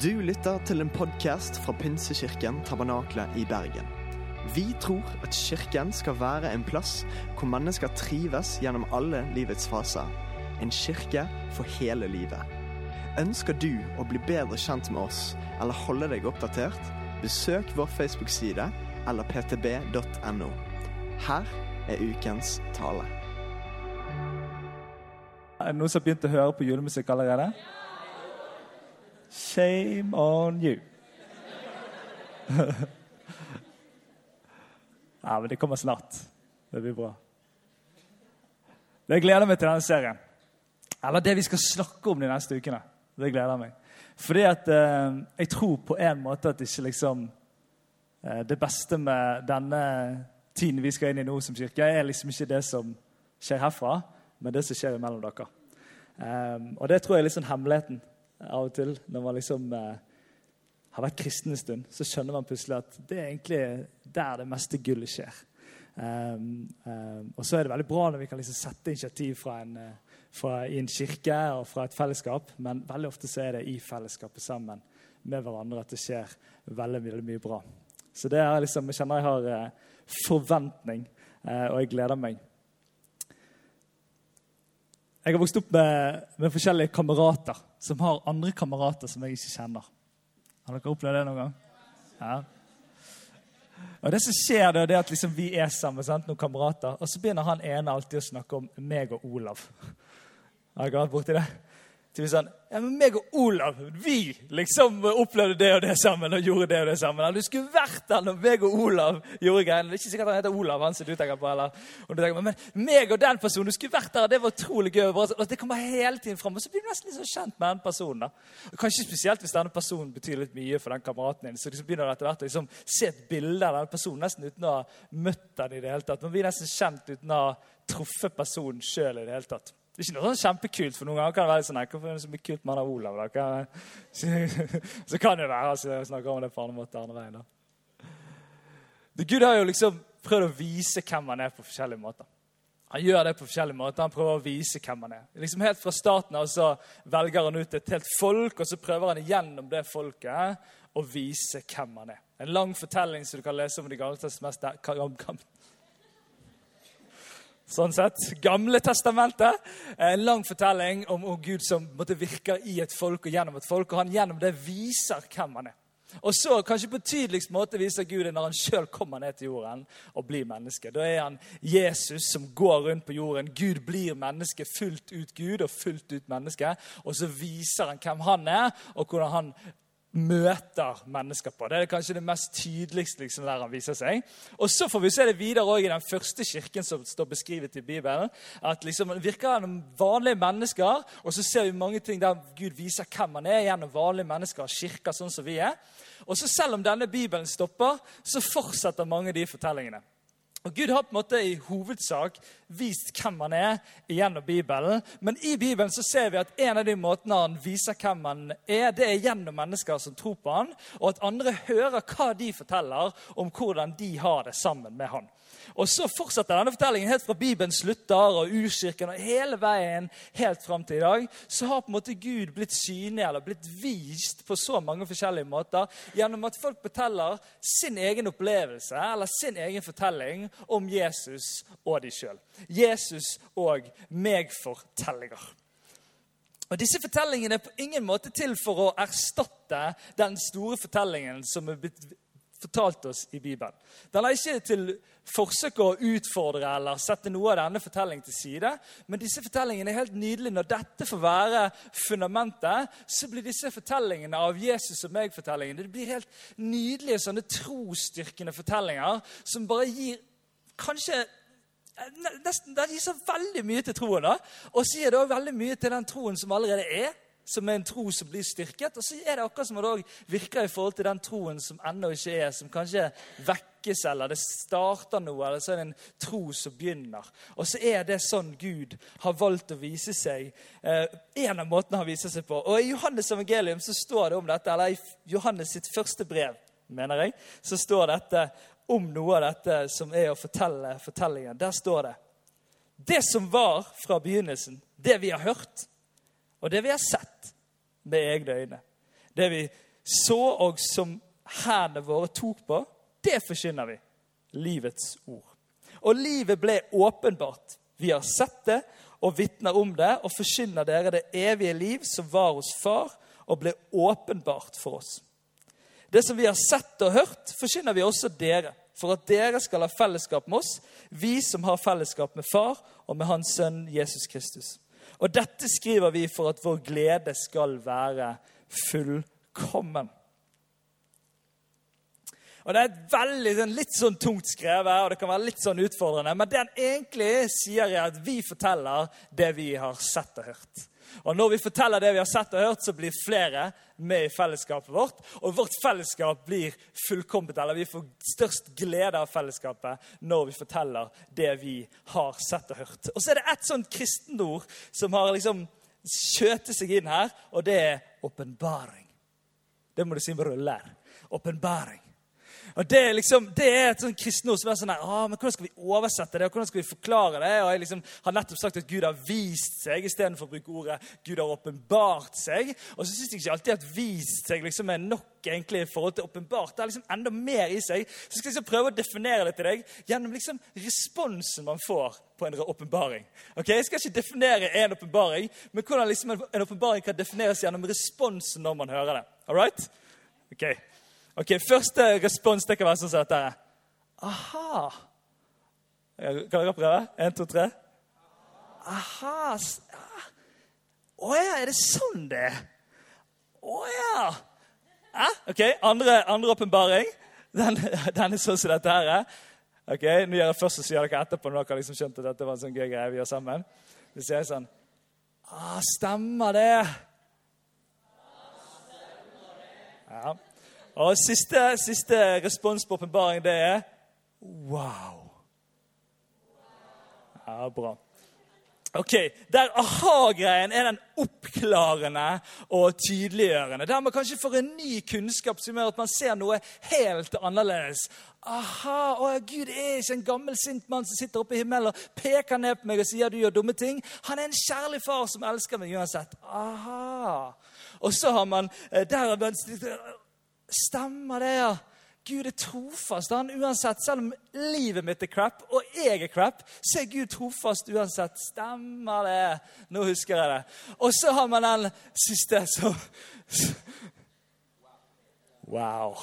Du lytter til en podkast fra Pinsekirken Tabernakle i Bergen. Vi tror at kirken skal være en plass hvor mennesker trives gjennom alle livets faser. En kirke for hele livet. Ønsker du å bli bedre kjent med oss eller holde deg oppdatert? Besøk vår Facebook-side eller ptb.no. Her er ukens tale. Er det noen som har begynt å høre på julemusikk allerede? Shame on you. ja, men det kommer snart. Det blir bra. Det gleder meg til denne serien. Eller det vi skal snakke om de neste ukene. Det gleder meg. Fordi at eh, jeg tror på en måte at ikke liksom eh, Det beste med denne tiden vi skal inn i nå som kirke, er liksom ikke det som skjer herfra, men det som skjer mellom dere. Eh, og det tror jeg er litt sånn hemmeligheten av og til. Når man liksom eh, har vært kristen en stund, så skjønner man plutselig at det er egentlig der det meste gullet skjer. Um, um, og så er det veldig bra når vi kan liksom sette initiativ fra en, uh, fra, i en kirke og fra et fellesskap, men veldig ofte så er det i fellesskapet sammen med hverandre at det skjer veldig, veldig mye bra. Så det er liksom, jeg kjenner jeg har uh, forventning, uh, og jeg gleder meg. Jeg har vokst opp med, med, forskjellige kamerater som har andre kamerater som jeg ikke kjenner. Har dere opplevd det noen gang? Ja. Og det som skjer det er at liksom vi er sammen, sant? noen kamerater, og så begynner han ene alltid å snakke om meg og Olav. Har dere vært borti det? Til sånn, ja, men meg og Olav vi liksom opplevde det og det sammen. og gjorde det og det sammen. Du skulle vært der når meg og Olav gjorde greiene. Det er ikke sikkert han heter Olav. han som du tenker på, eller, tenker, Men meg og den personen, du skulle vært der, det var utrolig gøy. og Det kommer hele tiden fram. Og så blir du nesten litt sånn kjent med den personen. da. Og kanskje spesielt hvis denne personen betyr litt mye for den kameraten din. Så liksom begynner du etter hvert å liksom, se et bilde av denne personen nesten uten å ha møtt den i det hele tatt. Man blir nesten kjent uten å ha truffet personen sjøl i det hele tatt. Det er ikke noe sånn kjempekult, for noen ganger kan det være sånn Hvorfor er det så mye kult med han Olav? da? Så kan det være altså, jeg snakker om det på andre måter andre veien. da. Det Gud har jo liksom prøvd å vise hvem han er på forskjellige måter. Han gjør det på forskjellige måter. Han prøver å vise hvem han er. Liksom Helt fra starten av så velger han ut et helt folk, og så prøver han gjennom det folket å vise hvem han er. En lang fortelling som du kan lese om de gamle testamentet sånn sett. Gamle testamentet. En lang fortelling om, om Gud som måtte virke i et folk og gjennom et folk. Og han gjennom det viser hvem han er. Og så, kanskje på tydeligst måte, viser Gud det når han sjøl kommer ned til jorden og blir menneske. Da er han Jesus som går rundt på jorden. Gud blir menneske, fullt ut Gud og fullt ut menneske. Og så viser han hvem han er, og hvordan han møter mennesker på. Det er kanskje det mest tydeligste liksom, der han viser seg. Og Så får vi se det videre også i den første kirken som står beskrevet i Bibelen. at liksom, virker gjennom vanlige mennesker, og så ser vi mange ting der Gud viser hvem han er gjennom vanlige mennesker og kirker sånn som vi er. Og så Selv om denne Bibelen stopper, så fortsetter mange av de fortellingene. Og Gud har på en måte i hovedsak vist hvem han er gjennom Bibelen. Men i Bibelen så ser vi at en av de måtene han viser hvem han er, det er gjennom mennesker som tror på han, og at andre hører hva de forteller om hvordan de har det sammen med han. Og så fortsetter denne fortellingen helt fra Bibelen slutter og urkirken og hele veien helt fram til i dag. Så har på en måte Gud blitt synlig eller blitt vist på så mange forskjellige måter gjennom at folk forteller sin egen opplevelse eller sin egen fortelling om Jesus og de sjøl. Jesus og meg-fortellinger. Og Disse fortellingene er på ingen måte til for å erstatte den store fortellingen som er blitt fortalt oss i Bibelen. Den er ikke til forsøk å utfordre eller sette noe av denne fortellingen til side. Men disse fortellingene er helt nydelige. Når dette får være fundamentet, så blir disse fortellingene av Jesus og meg-fortellingene det blir helt nydelige sånne trosstyrkende fortellinger som bare gir kanskje nesten, Det gir så veldig mye til troen. da, Og det også veldig mye til den troen som allerede er som er en tro som blir styrket. Og så er det akkurat som det virker i forhold til den troen som ennå ikke er, som kanskje vekkes, eller det starter noe, eller så er det en tro som begynner. Og så er det sånn Gud har valgt å vise seg. Eh, en av måtene han viser seg på. Og i Johannes evangelium så står det om dette, eller i Johannes sitt første brev, mener jeg, så står dette om noe av dette som er å fortelle fortellingen. Der står det Det som var fra begynnelsen, det vi har hørt og det vi har sett med egne øyne. Det vi så, og som hendene våre tok på, det forkynner vi. Livets ord. Og livet ble åpenbart. Vi har sett det og vitner om det og forkynner dere det evige liv som var hos Far og ble åpenbart for oss. Det som vi har sett og hørt, forkynner vi også dere, for at dere skal ha fellesskap med oss, vi som har fellesskap med Far og med Hans Sønn Jesus Kristus. Og dette skriver vi for at vår glede skal være fullkommen. Og Det er et veldig, litt sånn tungt skrevet, og det kan være litt sånn utfordrende. Men det han egentlig sier, er at vi forteller det vi har sett og hørt. Og Når vi forteller det vi har sett og hørt, så blir flere med i fellesskapet vårt. Og vårt fellesskap blir fullkomment, eller vi får størst glede av fellesskapet når vi forteller det vi har sett og hørt. Og så er det ett sånt kristenord som har liksom skjøtet seg inn her, og det er åpenbaring. Det må du si med ruller. Åpenbaring. Og Det liksom, det er et sånn kristne som er sånn ah, men Hvordan skal vi oversette det, og hvordan skal vi forklare det? Og Jeg liksom har nettopp sagt at Gud har vist seg, istedenfor å bruke ordet Gud har åpenbart seg. Og så syns jeg ikke alltid at vist seg liksom er nok egentlig i forhold til åpenbart. Det er liksom enda mer i seg. Så skal jeg liksom prøve å definere det til deg gjennom liksom responsen man får på en åpenbaring. Okay? Jeg skal ikke definere en åpenbaring, men hvordan liksom en åpenbaring kan defineres gjennom responsen når man hører det. All right? Okay. Ok, Første respons det kan være sånn som dette. Aha. Kan dere prøve? Én, to, tre. Aha. Å ja, er det sånn det er? Å ja. Eh? Ok, Andre, åpenbaring. Den, den, er sånn som dette her. Ok, Nå gjør jeg først og sier dere etterpå når dere har liksom skjønt at dette var en sånn gøy greie vi gjør sammen. Det sier sånn ah, Stemmer det? Ja. Og siste, siste respons på åpenbaring, det er wow. Ja, bra. Ok, Der aha-greien er den oppklarende og tydeliggjørende. Der man kanskje får en ny kunnskap som gjør at man ser noe helt annerledes. Aha, å Gud er ikke en gammel, sint mann som sitter oppe i himmelen og peker ned på meg og sier du gjør dumme ting. Han er en kjærlig far som elsker meg uansett. Aha. Og så har man der har der Stemmer det, ja. Gud er trofast. Han uansett, Selv om livet mitt er crap, og jeg er crap, så er Gud trofast uansett. Stemmer det? Nå husker jeg det. Og så har man den siste som Wow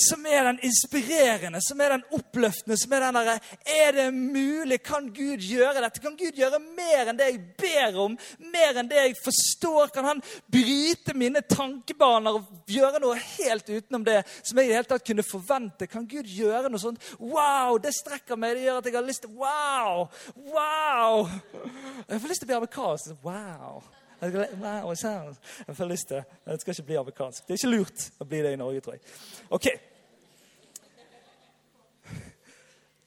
som er den inspirerende, som er den oppløftende, som er den derre Er det mulig? Kan Gud gjøre dette? Kan Gud gjøre mer enn det jeg ber om? Mer enn det jeg forstår? Kan han bryte mine tankebaner og gjøre noe helt utenom det som jeg i det hele tatt kunne forvente? Kan Gud gjøre noe sånt? Wow! Det strekker meg. Det gjør at jeg har lyst til Wow! Wow! Jeg får lyst til å bli amerikansk. Wow! Jeg får lyst til Jeg skal ikke bli amerikansk. Det er ikke lurt å bli det i Norge, tror jeg. Ok.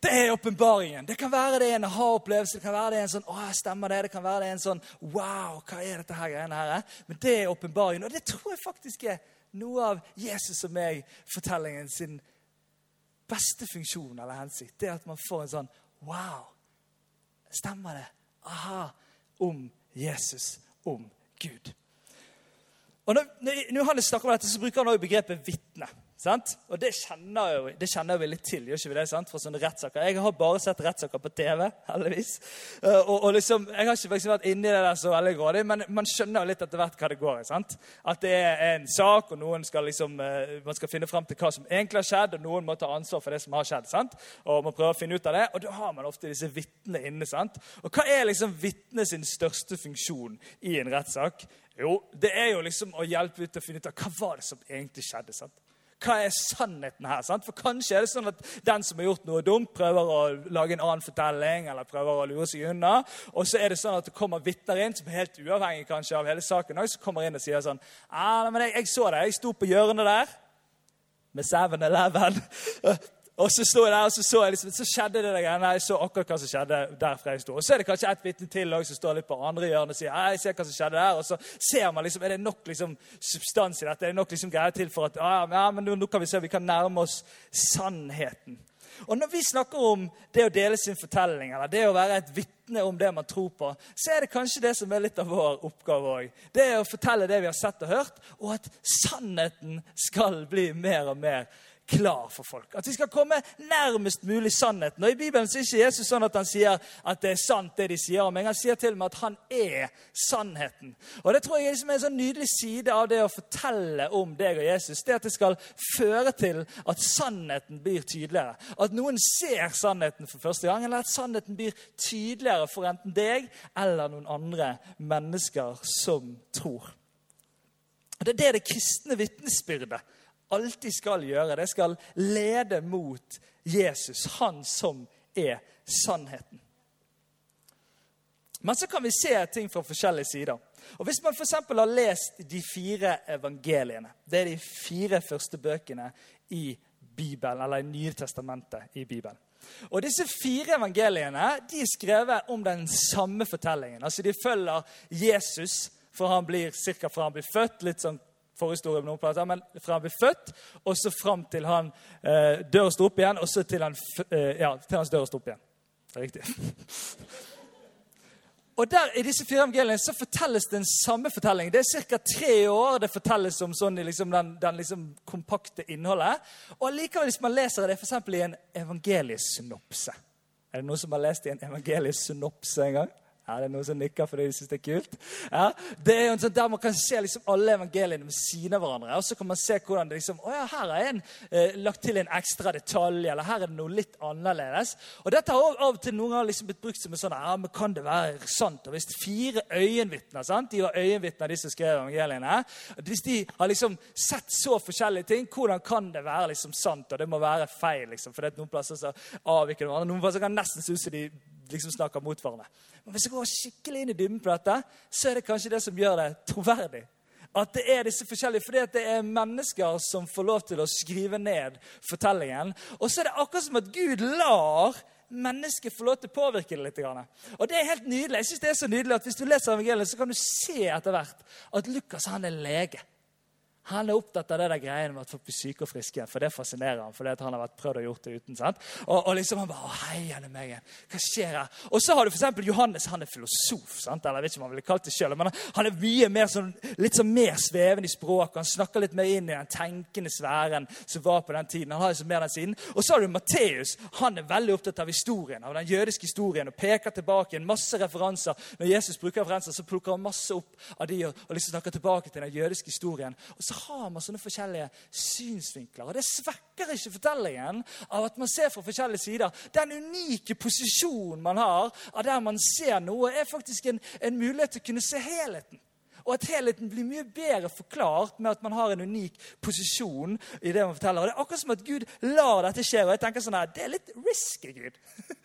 Det er åpenbaringen. Det kan være det er en aha-opplevelse. Det kan være det en sånn, å, stemmer det. Det kan være det en sånn Wow, hva er dette her greiene her? Men det er åpenbaringen. Og det tror jeg faktisk er noe av Jesus og meg-fortellingen sin beste funksjon eller hensikt. Det er at man får en sånn Wow! Stemmer det? Aha! Om Jesus om Gud. Og Når, når Johannes snakker om dette, så bruker han også begrepet vitne. Sant? Og det kjenner, jo, det kjenner vi litt til. gjør ikke vi det, sant? fra sånne rettssaker. Jeg har bare sett rettssaker på TV, heldigvis. Uh, og, og, liksom, Jeg har ikke vært inni det der så veldig grådig, men man skjønner jo litt etter hvert hva det går i. sant? At det er en sak, og noen skal liksom, uh, man skal finne fram til hva som egentlig har skjedd, og noen må ta ansvar for det som har skjedd. sant? Og man prøver å finne ut av det, og da har man ofte disse vitnene inne. sant? Og hva er liksom vitnet sin største funksjon i en rettssak? Jo, det er jo liksom å hjelpe ut til å finne ut av hva var det som egentlig skjedde. sant? Hva er sannheten her? Sant? For kanskje er det sånn at den som har gjort noe dumt, prøver å lage en annen fortelling eller prøver å lure seg unna. Og så er det sånn at det kommer vitner inn som er helt uavhengig kanskje av hele saken, som kommer inn og sier sånn ah, men jeg, jeg så det, jeg sto på hjørnet der med 7-Eleven. Og så sto jeg der, og så, så, jeg liksom, så skjedde det der greiene. Jeg så akkurat hva som skjedde derfra jeg sto. Og så er det kanskje et vitne til også, som står litt på andre hjørnet og sier jeg ser hva som skjedde der. Og så ser man liksom, er det nok liksom, substans i dette. Er det nok liksom greier til for at ja, ja men nå, nå kan vi se, vi kan nærme oss sannheten. Og Når vi snakker om det å dele sin fortelling, eller det å være et vitne om det man tror på, så er det kanskje det som er litt av vår oppgave òg. Det å fortelle det vi har sett og hørt, og at sannheten skal bli mer og mer klar for folk. At vi skal komme nærmest mulig sannheten. Og I Bibelen er ikke Jesus sånn at han sier at det er sant, det de sier om meg. Han sier til og med at han er sannheten. Og Det tror jeg liksom er en sånn nydelig side av det å fortelle om deg og Jesus. Det at det skal føre til at sannheten blir tydeligere. At noen ser sannheten for første gang, eller at sannheten blir tydeligere for enten deg eller noen andre mennesker som tror. Det er det det kristne vitnesbyrdet alltid skal gjøre. Det skal lede mot Jesus, han som er sannheten. Men så kan vi se ting fra forskjellige sider. Og Hvis man f.eks. har lest de fire evangeliene Det er de fire første bøkene i Bibelen, eller i Nye testamentet i Bibelen. Og Disse fire evangeliene de er skrevet om den samme fortellingen. Altså De følger Jesus fra han blir, cirka fra han blir født, litt sånn forhistorie, noen plasser, men fra han blir født og så fram til han eh, dør står opp igjen, og så til, han, eh, ja, til hans dør og står opp igjen. Det er riktig. Og der, I disse fire evangeliene så fortelles den samme fortellingen. Det er ca. tre år det fortelles om sånn, liksom, den, den liksom, kompakte innholdet. Og allikevel, hvis man leser det f.eks. i en evangeliesynopse Er det noen som har lest i en evangeliesynopse en gang? Ja, det er noen som nikker fordi de syns det er kult. Ja, det er jo en sånn Der man kan se liksom alle evangeliene ved siden av hverandre. Og så kan man se hvordan det liksom, å ja, her er en eh, lagt til en ekstra detalj, eller her er det noe litt annerledes. Og Dette har av og til noen ganger liksom blitt brukt som en sånn ja, men Kan det være sant? Og Hvis fire øyenvitner sant? De var øyenvitner, de som skrev evangeliene. Hvis de har liksom sett så forskjellige ting, hvordan kan det være liksom sant? Og det må være feil. liksom, For det er noen plasser så avviker det Noen plasser kan nesten som de liksom snakker mot hverandre. Men hvis jeg går skikkelig inn i dybden på dette, så er det kanskje det som gjør det troverdig. At det er disse forskjellige, fordi det er mennesker som får lov til å skrive ned fortellingen. Og så er det akkurat som at Gud lar mennesket få lov til å påvirke det litt. Og det er helt nydelig. Jeg synes det er så nydelig at Hvis du leser evangeliet, så kan du se etter hvert at Lukas han er lege. Han er opptatt av det der greiene med at folk blir syke og friske. For det fascinerer han, for det at han har vært prøvd å gjort det uten. sant? Og, og liksom han bare, å, hei, meg. Hva skjer her? Og så har du f.eks. Johannes. Han er filosof. sant? Eller jeg vet ikke om han ville kalt det selv, men han er mye mer sånn, litt sånn mer svevende i språket. Han snakker litt mer inn i den tenkende sfæren som var på den tiden. Han har liksom mer den siden. Og så har du Matteus. Han er veldig opptatt av historien, av den jødiske historien, og peker tilbake en masse referanser. Når Jesus bruker referanser, så plukker han masse opp av de og liksom snakker tilbake til den jødiske historien. Og så har man sånne forskjellige synsvinkler. Og Det svekker ikke fortellingen av at man ser fra forskjellige sider. Den unike posisjonen man har av der man ser noe, er faktisk en, en mulighet til å kunne se helheten. Og at helheten blir mye bedre forklart med at man har en unik posisjon. i Det man forteller. Og Det er akkurat som at Gud lar dette skje. Og jeg tenker sånn her, Det er litt risky, Gud.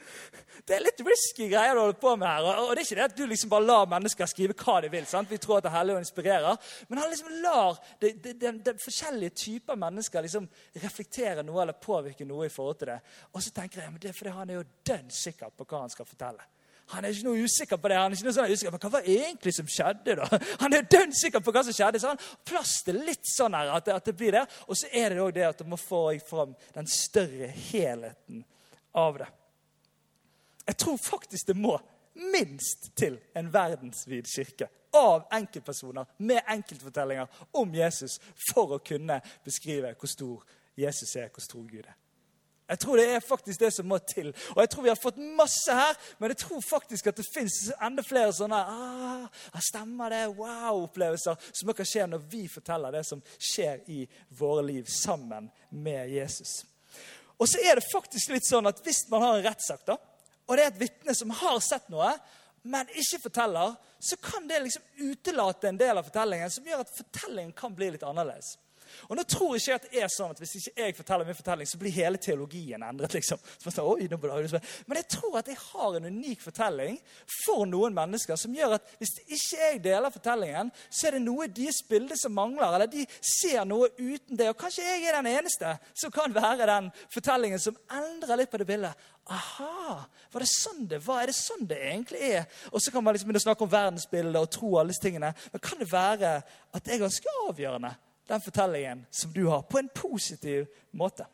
Det er litt risky greier du holder på med her. Og det er ikke det at du liksom bare lar mennesker skrive hva de vil. sant? Vi tror at det er hellig og inspirerer. Men han liksom lar de, de, de, de forskjellige typer mennesker liksom reflektere noe eller påvirke noe i forhold til det. Og så tenker jeg men det er fordi han er jo dønn sikker på hva han skal fortelle. Han er ikke noe usikker på det. han er ikke noe sånn usikker, Men hva var egentlig som skjedde? da? Han er dønn sikker på hva som skjedde. så han plaster litt sånn her, at at det blir det. Og så er det òg det at du må få fram den større helheten av det. Jeg tror faktisk det må minst til en verdensvid kirke av enkeltpersoner med enkeltfortellinger om Jesus for å kunne beskrive hvor stor Jesus er, hvor stor Gud er. Jeg tror det er faktisk det som må til. Og jeg tror vi har fått masse her, men jeg tror faktisk at det fins enda flere sånne ah, stemmer det, wow-opplevelser som kan skje når vi forteller det som skjer i våre liv sammen med Jesus. Og så er det faktisk litt sånn at hvis man har en rettssak, da, og det er et vitne som har sett noe, men ikke forteller, så kan det liksom utelate en del av fortellingen som gjør at fortellingen kan bli litt annerledes. Og nå tror ikke jeg at det er sånn at Hvis ikke jeg forteller min fortelling, så blir hele teologien endret. liksom. Men jeg tror at jeg har en unik fortelling for noen mennesker som gjør at hvis ikke jeg deler fortellingen, så er det noe i deres bilde som mangler. Eller de ser noe uten det. Og kanskje jeg er den eneste som kan være den fortellingen som endrer litt på det bildet. Aha! Var det sånn det var? Er det sånn det egentlig er? Og så kan man liksom begynne å snakke om verdensbildet og tro alle disse tingene. Men kan det være at det er ganske avgjørende den fortellingen som du har, på en positiv måte.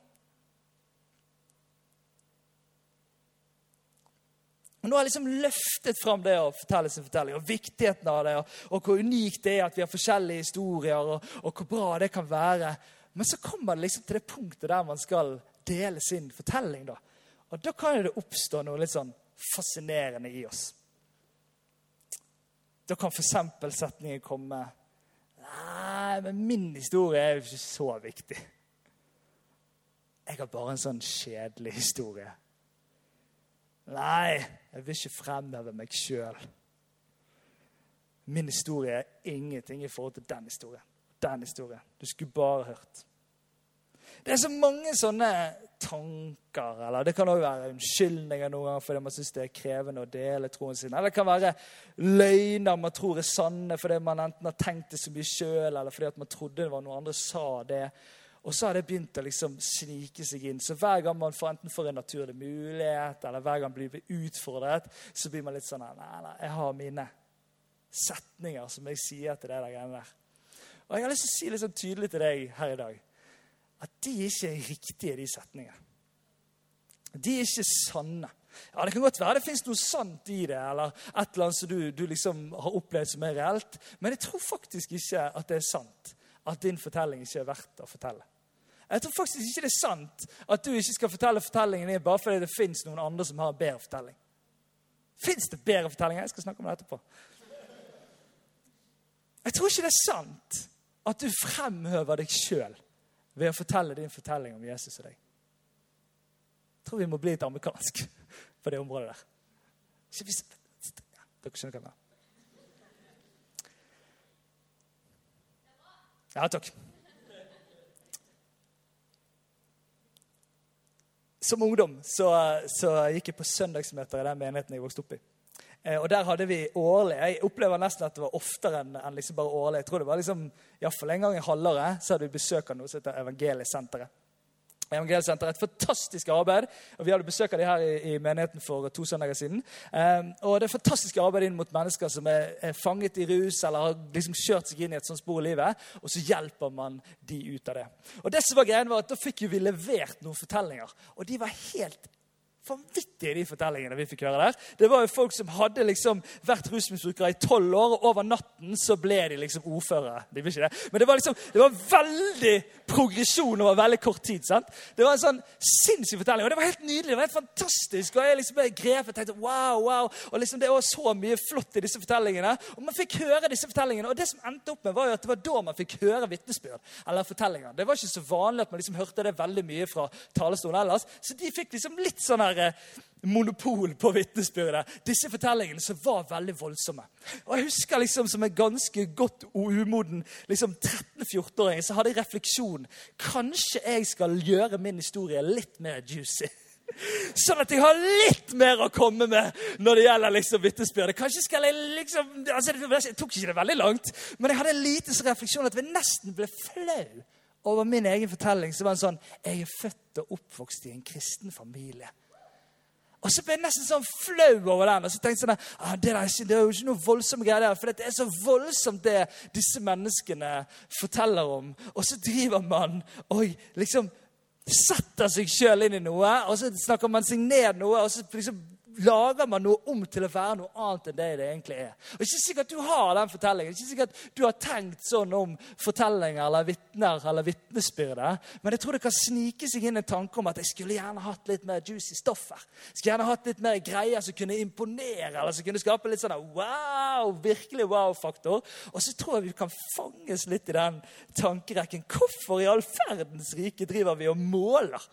Og Nå har jeg liksom løftet fram det å fortelle sin fortelling, og viktigheten av det, og, og hvor unikt det er at vi har forskjellige historier, og, og, hvor bra det kan være. Men så kommer det liksom til det punktet der man skal dele sin fortelling. da. Og da kan det oppstå noe litt sånn fascinerende i oss. Da kan f.eks. setningen komme Nei, men min historie er jo ikke så viktig. Jeg har bare en sånn kjedelig historie. Nei, jeg vil ikke fremheve meg sjøl. Min historie er ingenting i forhold til den historien. Den historien. Du skulle bare hørt. Det er så mange sånne tanker. eller Det kan òg være unnskyldninger noen ganger fordi man syns det er krevende å dele troen sin. Eller det kan være løgner man tror er sanne fordi man enten har tenkt det så mye sjøl, eller fordi man trodde det var noen andre sa det. Og så har det begynt å liksom snike seg inn. Så hver gang man får, enten får en naturlig mulighet, eller hver gang man blir utfordret, så blir man litt sånn Nei, nei, jeg har mine setninger som jeg sier til det der greiene der. Og jeg har lyst til å si litt sånn tydelig til deg her i dag at de ikke er riktige, de setningene. De er ikke sanne. Ja, Det kan godt være det fins noe sant i det, eller et eller annet som du, du liksom har opplevd som er reelt, men jeg tror faktisk ikke at det er sant at din fortelling ikke er verdt å fortelle. Jeg tror faktisk ikke det er sant at du ikke skal fortelle fortellingen din bare fordi det fins noen andre som har en bedre fortelling. Fins det bedre fortellinger? Jeg skal snakke om det etterpå. Jeg tror ikke det er sant at du fremhøver deg sjøl ved å fortelle din fortelling om Jesus og deg. Jeg tror vi må bli litt amerikansk på det området der. Dere skjønner hva jeg mener. Ja, takk. Som ungdom så, så gikk jeg på søndagsmøter i den menigheten jeg vokste opp i. Eh, og der hadde vi årlig Jeg opplever nesten at det var oftere enn, liksom bare årlig. Jeg tror det var liksom, Iallfall en gang i halvåret så hadde vi besøk av noe som heter Evangeliesenteret. Evangeliesenteret. Et fantastisk arbeid. og Vi hadde besøk av de her i, i menigheten for to søndager siden. Um, og Det er fantastisk arbeid inn mot mennesker som er, er, fanget i rus eller har liksom kjørt seg inn i et sånt spor i livet. Og så hjelper man de ut av det. Og det som var greien var at Da fikk vi levert noen fortellinger. Og de var helt vanvittige, de fortellingene vi fikk høre der. Det var jo folk som hadde liksom vært rusmisbrukere i tolv år, og over natten så ble de liksom ordførere. De ikke det. Men det var liksom, det var veldig progresjon over veldig kort tid. sant? Det var en sånn sinnssyk fortelling, og det var helt nydelig. Det var helt fantastisk. Og jeg liksom ble grepet og tenkte wow, wow. Og liksom det var så mye flott i disse fortellingene. Og man fikk høre disse fortellingene, og det som endte opp med, var jo at det var da man fikk høre vitnesbyrd. Eller fortellinger. Det var ikke så vanlig at man liksom hørte det veldig mye fra talerstolen ellers. Så de fikk liksom litt sånn her Eh, monopol på vitnesbyrdet. Disse fortellingene som var veldig voldsomme. Og Jeg husker liksom som en ganske godt umoden liksom 13-14-åring så hadde jeg refleksjon. Kanskje jeg skal gjøre min historie litt mer juicy. Sånn at jeg har litt mer å komme med når det gjelder liksom vitnesbyrdet. Kanskje skal jeg liksom altså Jeg tok ikke det veldig langt, men jeg hadde en liten refleksjon at jeg nesten ble flau over min egen fortelling. som var en sånn Jeg er født og oppvokst i en kristen familie. Og så ble jeg nesten sånn flau over den. Og så tenkte jeg sånn, ah, det, der, det er jo ikke noe voldsomme greier der. For det er så voldsomt, det disse menneskene forteller om. Og så driver man og liksom setter seg sjøl inn i noe, og så snakker man seg ned noe. og så liksom lager man noe om til å være noe annet enn det det egentlig er. Og ikke sikkert du har den fortellingen. Ikke sikkert du har tenkt sånn om fortellinger eller vitner eller vitnesbyrder. Men jeg tror det kan snike seg inn en tanke om at jeg skulle gjerne hatt litt mer juicy stoff her. Skulle gjerne hatt litt mer greier som kunne imponere, eller som kunne skape litt sånn wow, virkelig wow-faktor. Og så tror jeg vi kan fanges litt i den tankerekken. Hvorfor i all verdens rike driver vi og måler?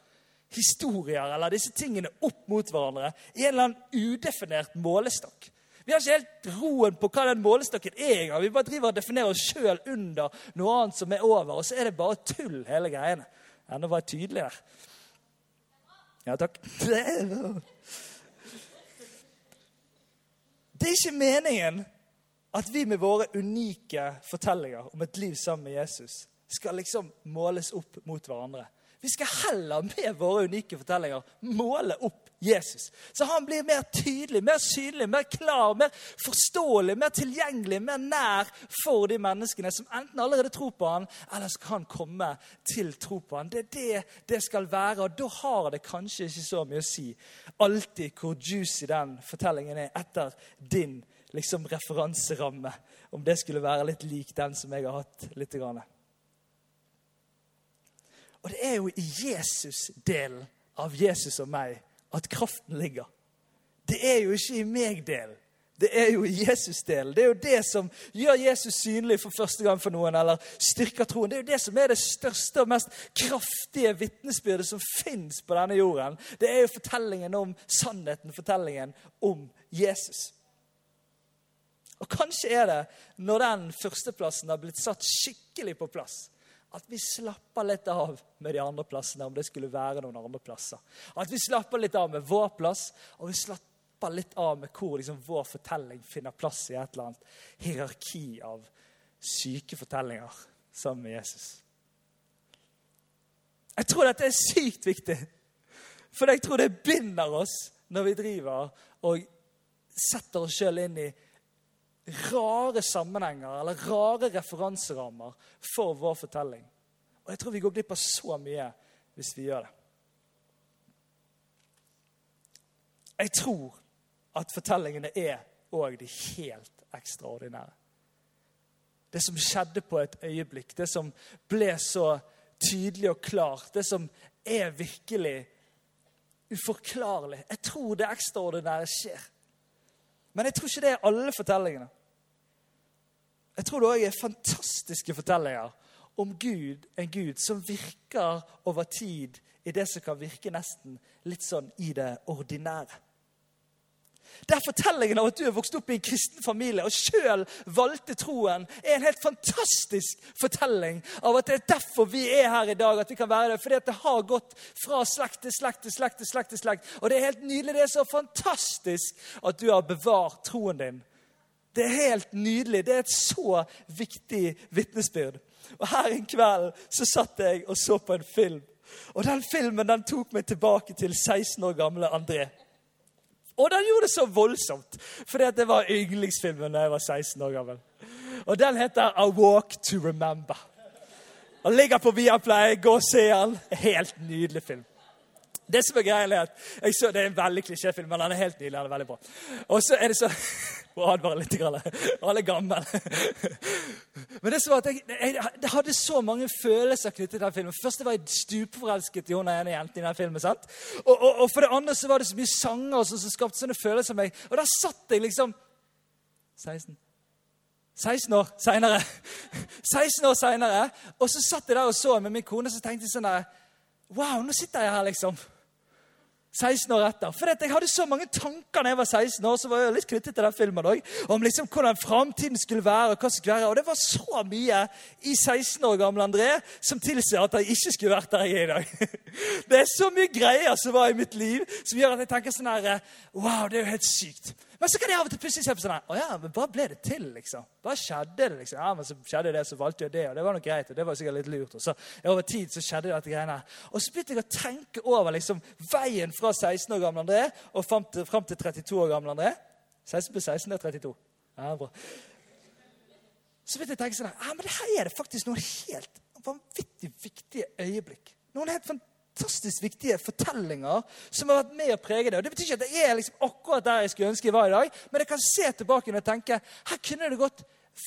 Historier eller disse tingene opp mot hverandre i en eller annen udefinert målestokk. Vi har ikke helt roen på hva den målestokken er engang. Vi bare driver og definerer oss sjøl under noe annet som er over, og så er det bare tull, hele greiene. Enda var jeg tydelig der. Ja, takk. Det er ikke meningen at vi med våre unike fortellinger om et liv sammen med Jesus skal liksom måles opp mot hverandre. Vi skal heller med våre unike fortellinger måle opp Jesus. Så han blir mer tydelig, mer synlig, mer klar, mer forståelig, mer tilgjengelig, mer nær for de menneskene som enten allerede tror på han, eller kan komme til tro på han. Det er det det skal være, og da har det kanskje ikke så mye å si alltid hvor juicy den fortellingen er etter din liksom, referanseramme. Om det skulle være litt lik den som jeg har hatt litt. Grann. Og det er jo i Jesus-delen av Jesus og meg at kraften ligger. Det er jo ikke i meg-delen. Det er jo i Jesus-delen. Det er jo det som gjør Jesus synlig for første gang for noen, eller styrker troen. Det er jo det som er det største og mest kraftige vitnesbyrdet som fins på denne jorden. Det er jo fortellingen om sannheten, fortellingen om Jesus. Og kanskje er det, når den førsteplassen har blitt satt skikkelig på plass, at vi slapper litt av med de andre plassene, om det skulle være noen andre plasser. At vi slapper litt av med vår plass, og vi slapper litt av med hvor liksom, vår fortelling finner plass i et eller annet hierarki av syke fortellinger sammen med Jesus. Jeg tror dette er sykt viktig, for jeg tror det binder oss når vi driver og setter oss sjøl inn i rare sammenhenger eller rare referanserammer for vår fortelling. Og jeg tror vi går glipp av så mye hvis vi gjør det. Jeg tror at fortellingene er òg de helt ekstraordinære. Det som skjedde på et øyeblikk, det som ble så tydelig og klart, det som er virkelig uforklarlig. Jeg tror det ekstraordinære skjer. Men jeg tror ikke det er alle fortellingene. Jeg tror det òg er fantastiske fortellinger om Gud, en Gud som virker over tid i det som kan virke nesten litt sånn i det ordinære. Der fortellingen av at du er vokst opp i en kristen familie og sjøl valgte troen, er en helt fantastisk fortelling av at det er derfor vi er her i dag. at vi kan være det, Fordi at det har gått fra slekt til slekt til slekt. til slekt til slekt. Og det er helt nydelig. Det er så fantastisk at du har bevart troen din. Det er helt nydelig. Det er et så viktig vitnesbyrd. Og Her en kveld så satt jeg og så på en film. Og den filmen den tok meg tilbake til 16 år gamle André. Og den gjorde det så voldsomt, fordi det var yndlingsfilmen da jeg var 16 år gammel. Og den heter A Walk to Remember. Den ligger på Viaplay. Gå og se den. Helt nydelig film. Det som er greia er at jeg så, Det er en veldig klisjéfilm, men den er helt nydelig. den er veldig bra. Og så er det så og advare litt. Han er gammel. Men det som var at jeg, jeg, jeg, hadde så mange følelser knyttet til den filmen. Først var jeg stupforelsket i hun ene jenta i den filmen. sant? Og, og, og, for det andre så var det så mye sanger som, som skapte sånne følelser av meg. Og der satt jeg liksom 16 16 år seinere. 16 år seinere. Og så satt jeg der og så med min kone, og så tenkte jeg sånn der Wow, nå sitter jeg her, liksom. 16 år etter. For jeg hadde så mange tanker da jeg var 16 år, så var jeg litt knyttet til den filmen også, om liksom hvordan framtiden skulle være. Og hva skulle være. Og det var så mye i 16 år gamle André som tilsier at jeg ikke skulle vært der jeg er i dag. Det er så mye greier som var i mitt liv, som gjør at jeg tenker sånn her Wow, det er jo helt sykt. Men så kan jeg av og til plutselig se på sånn Å ja, men hva ble det til, liksom. Hva skjedde det, liksom. Ja, men så skjedde det, så valgte jeg det, og det var nok greit. og det var sikkert litt lurt. Og så over tid så skjedde dette greiene her. Og så begynte jeg å tenke over liksom veien fra 16 år gamle André og fram til, fram til 32 år gamle André. 16 på 16 er 32. Ja, bra. Så begynte jeg å tenke sånn ja, men her er det faktisk noen helt vanvittig viktige øyeblikk. Noen helt fantastiske fantastisk viktige fortellinger som har vært med å prege det. Og Det betyr ikke at det er liksom akkurat der jeg skulle ønske jeg var i dag, men jeg kan se tilbake og tenke her kunne det gått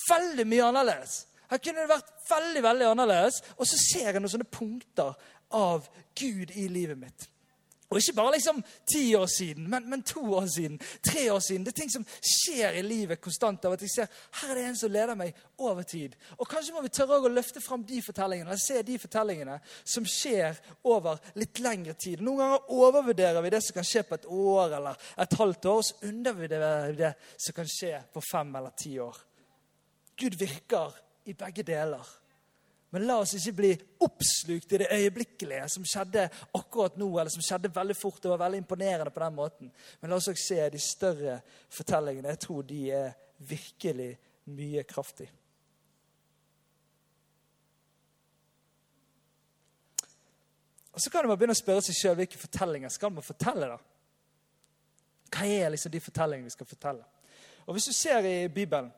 veldig mye annerledes. Her kunne det vært veldig, veldig annerledes. Og så ser jeg noen sånne punkter av Gud i livet mitt. Og ikke bare liksom ti år siden, men, men, to år siden, tre år siden. Det er ting som skjer i livet konstant. av at jeg ser, Her er det en som leder meg over tid. Og Kanskje må vi tørre å løfte fram de fortellingene eller se de fortellingene som skjer over litt lengre tid. Noen ganger overvurderer vi det som kan skje på et år eller et halvt år, og så undervurderer vi det som kan skje på fem eller ti år. Gud virker i begge deler. Men la oss ikke bli oppslukt i det øyeblikkelige som skjedde akkurat nå, eller som skjedde veldig fort Det var veldig imponerende på den måten. Men la oss også se de større fortellingene. Jeg tror de er virkelig mye kraftig. Og Så kan man begynne å spørre seg sjøl hvilke fortellinger skal man fortelle. da? Hva er liksom de fortellingene vi skal fortelle? Og Hvis du ser i Bibelen,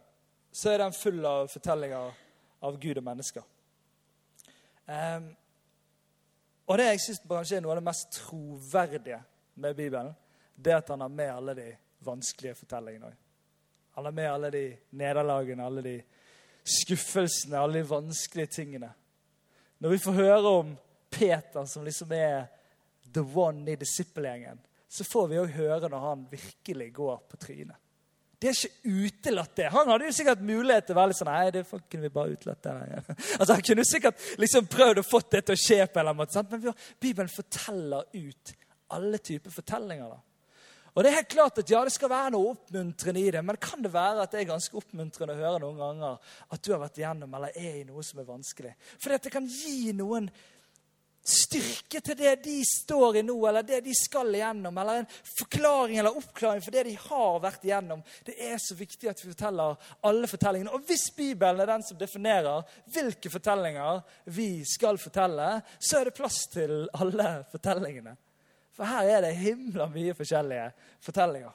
så er den full av fortellinger av Gud og mennesker. Um, og det jeg syns kanskje er noe av det mest troverdige med Bibelen, det er at han har med alle de vanskelige fortellingene òg. Han har med alle de nederlagene, alle de skuffelsene, alle de vanskelige tingene. Når vi får høre om Peter, som liksom er the one i disippelgjengen, så får vi òg høre når han virkelig går på trynet. Det har ikke utelatt, det. Han hadde jo sikkert mulighet til å være litt sånn Nei, det kunne vi bare utelatt. det. Altså, Han kunne sikkert liksom prøvd å få det til å skje på en eller annen måte. Sant? Men Bibelen forteller ut alle typer fortellinger. da. Og det er helt klart at ja, det skal være noe oppmuntrende i det, men kan det være at det er ganske oppmuntrende å høre noen ganger at du har vært igjennom eller er i noe som er vanskelig? Fordi at det kan gi noen styrke til det de står i nå, eller det de skal igjennom, eller en forklaring eller oppklaring for det de har vært igjennom. Det er så viktig at vi forteller alle fortellingene. Og hvis Bibelen er den som definerer hvilke fortellinger vi skal fortelle, så er det plass til alle fortellingene. For her er det himla mye forskjellige fortellinger.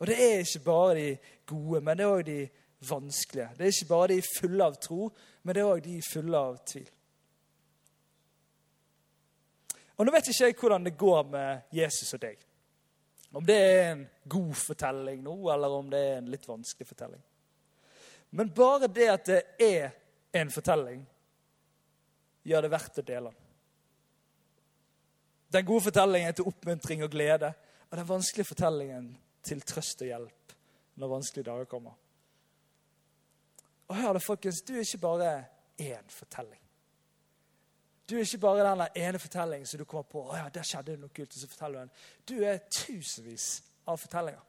Og det er ikke bare de gode, men det er òg de vanskelige. Det er ikke bare de fulle av tro, men det er òg de fulle av tvil. Og Nå vet ikke jeg hvordan det går med Jesus og deg. Om det er en god fortelling nå, eller om det er en litt vanskelig fortelling. Men bare det at det er en fortelling, gjør det verdt å dele den. Den gode fortellingen til oppmuntring og glede, og den vanskelige fortellingen til trøst og hjelp når vanskelige dager kommer. Og hør det, folkens, Du er ikke bare én fortelling. Du er ikke bare den ene fortellingen som du kommer på. å ja, der skjedde noe kult, og så forteller Du den. Du er tusenvis av fortellinger.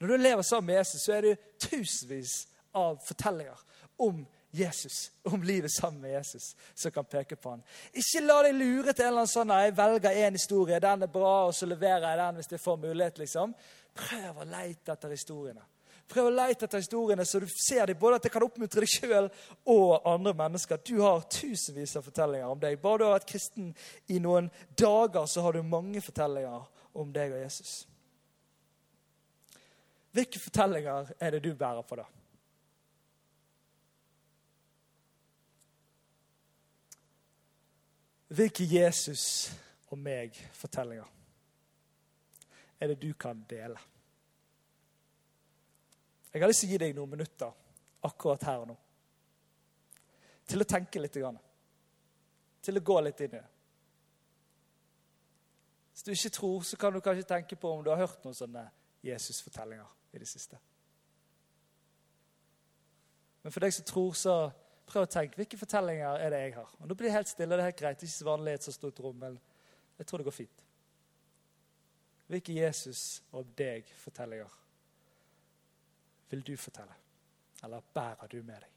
Når du lever sammen med Jesus, så er du tusenvis av fortellinger om Jesus, om livet sammen med Jesus, som kan peke på han. Ikke la deg lure til en eller annen sånn jeg velger én historie, den er bra, og så leverer jeg den hvis jeg får mulighet. liksom. Prøv å leite etter historiene. Prøv å lete etter historiene så du ser dem, både at det kan oppmuntre deg sjøl og andre mennesker. Du har tusenvis av fortellinger om deg. Bare du har vært kristen i noen dager, så har du mange fortellinger om deg og Jesus. Hvilke fortellinger er det du bærer på, da? Hvilke Jesus og meg-fortellinger er det du kan dele? Jeg har lyst til å gi deg noen minutter akkurat her og nå. Til å tenke litt. Til å gå litt inn i det. Hvis du ikke tror, så kan du kanskje tenke på om du har hørt noen sånne Jesus-fortellinger i det siste. Men for deg som tror, så Prøv å tenke hvilke fortellinger er det jeg har. Og Nå blir det helt stille. Det er helt greit. Det er ikke så vanlig i et så stort rom, men jeg tror det går fint. Hvilke Jesus og deg fortellinger vil du fortelle? Eller bærer du med deg?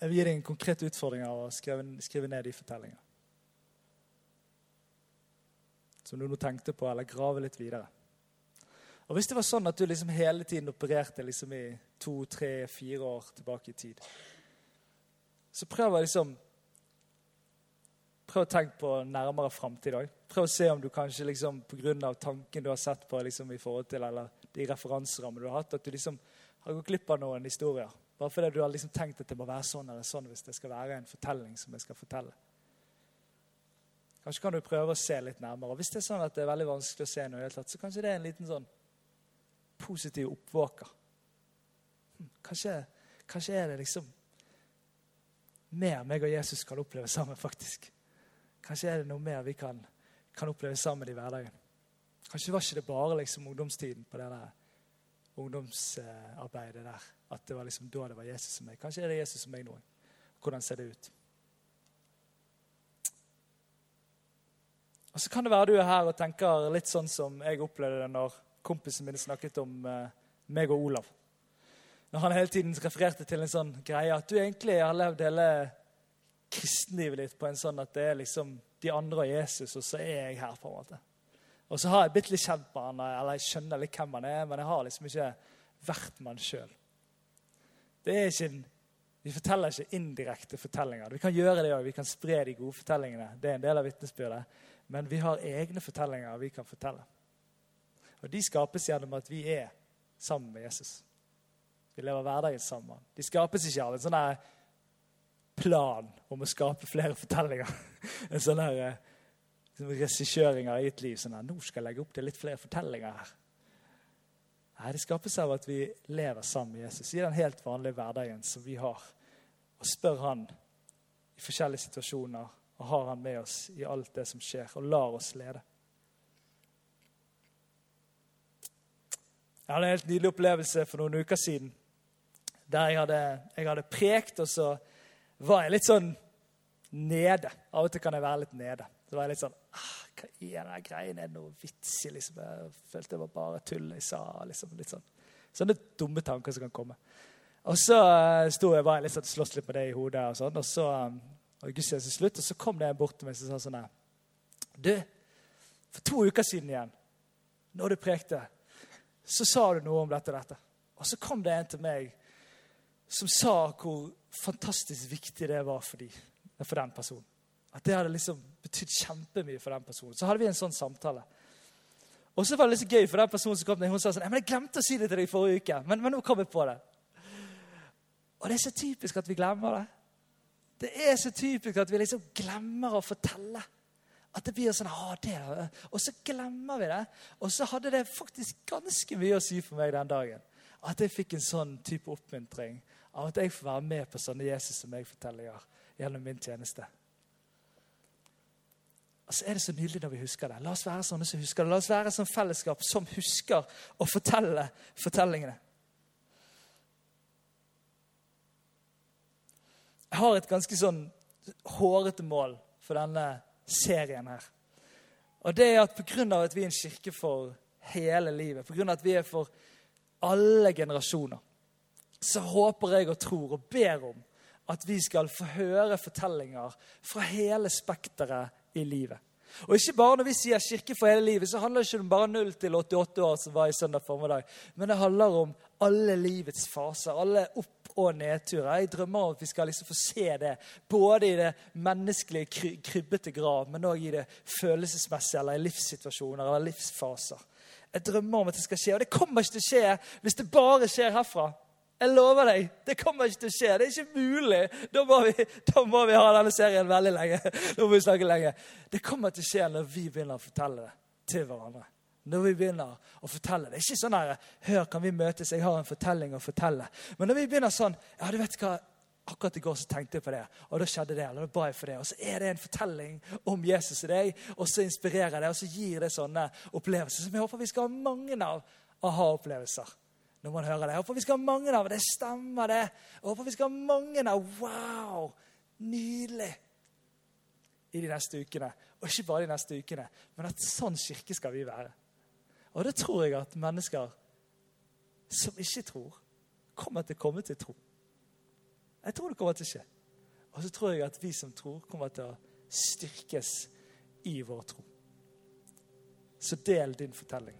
Jeg vil gi deg en konkret utfordring av å skrive, ned de fortellingene. Som du nå tenkte på, eller grave litt videre. Og Hvis det var sånn at du liksom hele tiden opererte liksom i to, tre, fire år tilbake i tid, så prøv å liksom Prøv å tenke på nærmere framtid òg. Prøv å se om du kanskje liksom, pga. tanken du har sett på liksom, i forhold til, eller de referanserammene du har hatt, at du liksom har gått glipp av noen historier bare fordi du har liksom tenkt at det må være sånn eller sånn hvis det skal være en fortelling som jeg skal fortelle. Kanskje kan du prøve å se litt nærmere. Hvis det er sånn at det er veldig vanskelig å se noe, så kanskje det er en liten sånn positiv oppvåker hm, kanskje, kanskje er det liksom mer meg og Jesus kan oppleve sammen, faktisk. Kanskje er det noe mer vi kan, kan oppleve sammen i hverdagen. Kanskje var ikke det bare liksom ungdomstiden på det der ungdomsarbeidet der. At det var liksom da det var Jesus som meg. Kanskje er det Jesus som meg nå. Hvordan ser det ut? Og Så kan det være du er her og tenker litt sånn som jeg opplevde det når kompisen min snakket om eh, meg og Olav. Når han hele tiden refererte til en sånn greie at du egentlig har levd hele kristenlivet ditt på en sånn at det er liksom de andre og Jesus, og så er jeg her. på en måte. Og så har jeg blitt litt kjent med han, eller jeg skjønner litt hvem han er, men jeg har liksom ikke vært med han sjøl. Vi forteller ikke indirekte fortellinger. Vi kan gjøre det òg. Vi kan spre de gode fortellingene. Det er en del av vitnesbyrdet. Men vi har egne fortellinger vi kan fortelle. Og De skapes gjennom at vi er sammen med Jesus. Vi lever hverdagen sammen. De skapes ikke av en sånn plan om å skape flere fortellinger. En sånn her liksom regissøring av eget liv. sånn at 'Nå skal jeg legge opp til litt flere fortellinger her.' Nei, Det skapes av at vi lever sammen med Jesus i den helt vanlige hverdagen som vi har. Og spør han i forskjellige situasjoner og har han med oss i alt det som skjer, og lar oss lede. Jeg hadde en helt nydelig opplevelse for noen uker siden. Der jeg hadde, jeg hadde prekt, og så var jeg litt sånn nede. Av og til kan jeg være litt nede. Så var jeg litt sånn ah, Hva er den greien? Er det noe vits i? Liksom. Jeg følte det var bare tull jeg sa. Liksom, litt sånn. Sånne dumme tanker som kan komme. Og så uh, sto jeg, bare litt sånn, sloss litt med det i hodet, og sånn, og så um, og gudstjenesten slutt, og så kom det en bort til meg og sa sånn her Du, for to uker siden igjen, når du prekte, så sa du noe om dette og dette. Og så kom det en til meg som sa hvor fantastisk viktig det var for, de, for den personen. At det hadde liksom betydd kjempemye for den personen. Så hadde vi en sånn samtale. Og så var det litt så gøy for den personen som kom ned, Hun sa sånn, men 'Jeg glemte å si det til deg i forrige uke, men, men nå kom jeg på det.' Og det er så typisk at vi glemmer det. Det er så typisk at vi liksom glemmer å fortelle. At det blir sånn ah, det, Og så glemmer vi det. Og så hadde det faktisk ganske mye å si for meg den dagen. At jeg fikk en sånn type oppmuntring av at jeg får være med på sånne Jesus som jeg forteller gjennom min tjeneste. Og så er det så nydelig når vi husker det. La oss være sånne som husker det. La oss være sånn fellesskap som husker å fortelle fortellingene. Jeg har et ganske sånn hårete mål for denne serien her. Og det er at pga. at vi er en kirke for hele livet, pga. at vi er for alle generasjoner, så håper jeg og tror og ber om at vi skal få høre fortellinger fra hele spekteret i livet. Og ikke bare Når vi sier kirke for hele livet, så handler det ikke om bare 0 til 88 år, som var i søndag formiddag, men det handler om alle livets faser, alle opp- og nedturer. Jeg drømmer om at vi skal liksom få se det, både i det menneskelige, kry krybbete grav, men òg i det følelsesmessige, eller i livssituasjoner eller livsfaser. Jeg drømmer om at det skal skje, og det kommer ikke til å skje hvis det bare skjer herfra. Jeg lover deg, det kommer ikke til å skje. Det er ikke mulig. Da må vi, da må vi ha denne serien veldig lenge. Da må vi snakke lenge. Det kommer til å skje når vi begynner å fortelle det til hverandre når vi begynner å fortelle. Det er ikke sånn her, hør, kan vi møtes, jeg har en fortelling å fortelle. Men når vi begynner sånn ja, du vet hva, Akkurat i går så tenkte jeg på det, og da skjedde det. eller da ba jeg for det, Og så er det en fortelling om Jesus i deg, og så inspirerer det, og så gir det sånne opplevelser som jeg håper vi skal ha mange av aha-opplevelser når man hører det. Jeg håper vi skal ha mange av det. Stemmer det? Jeg håper vi skal ha mange av Wow! Nydelig! I de neste ukene. Og ikke bare de neste ukene, men at sånn kirke skal vi være. Og det tror jeg at mennesker som ikke tror, kommer til å komme til tro. Jeg tror det kommer til å skje. Og så tror jeg at vi som tror, kommer til å styrkes i vår tro. Så del din fortelling.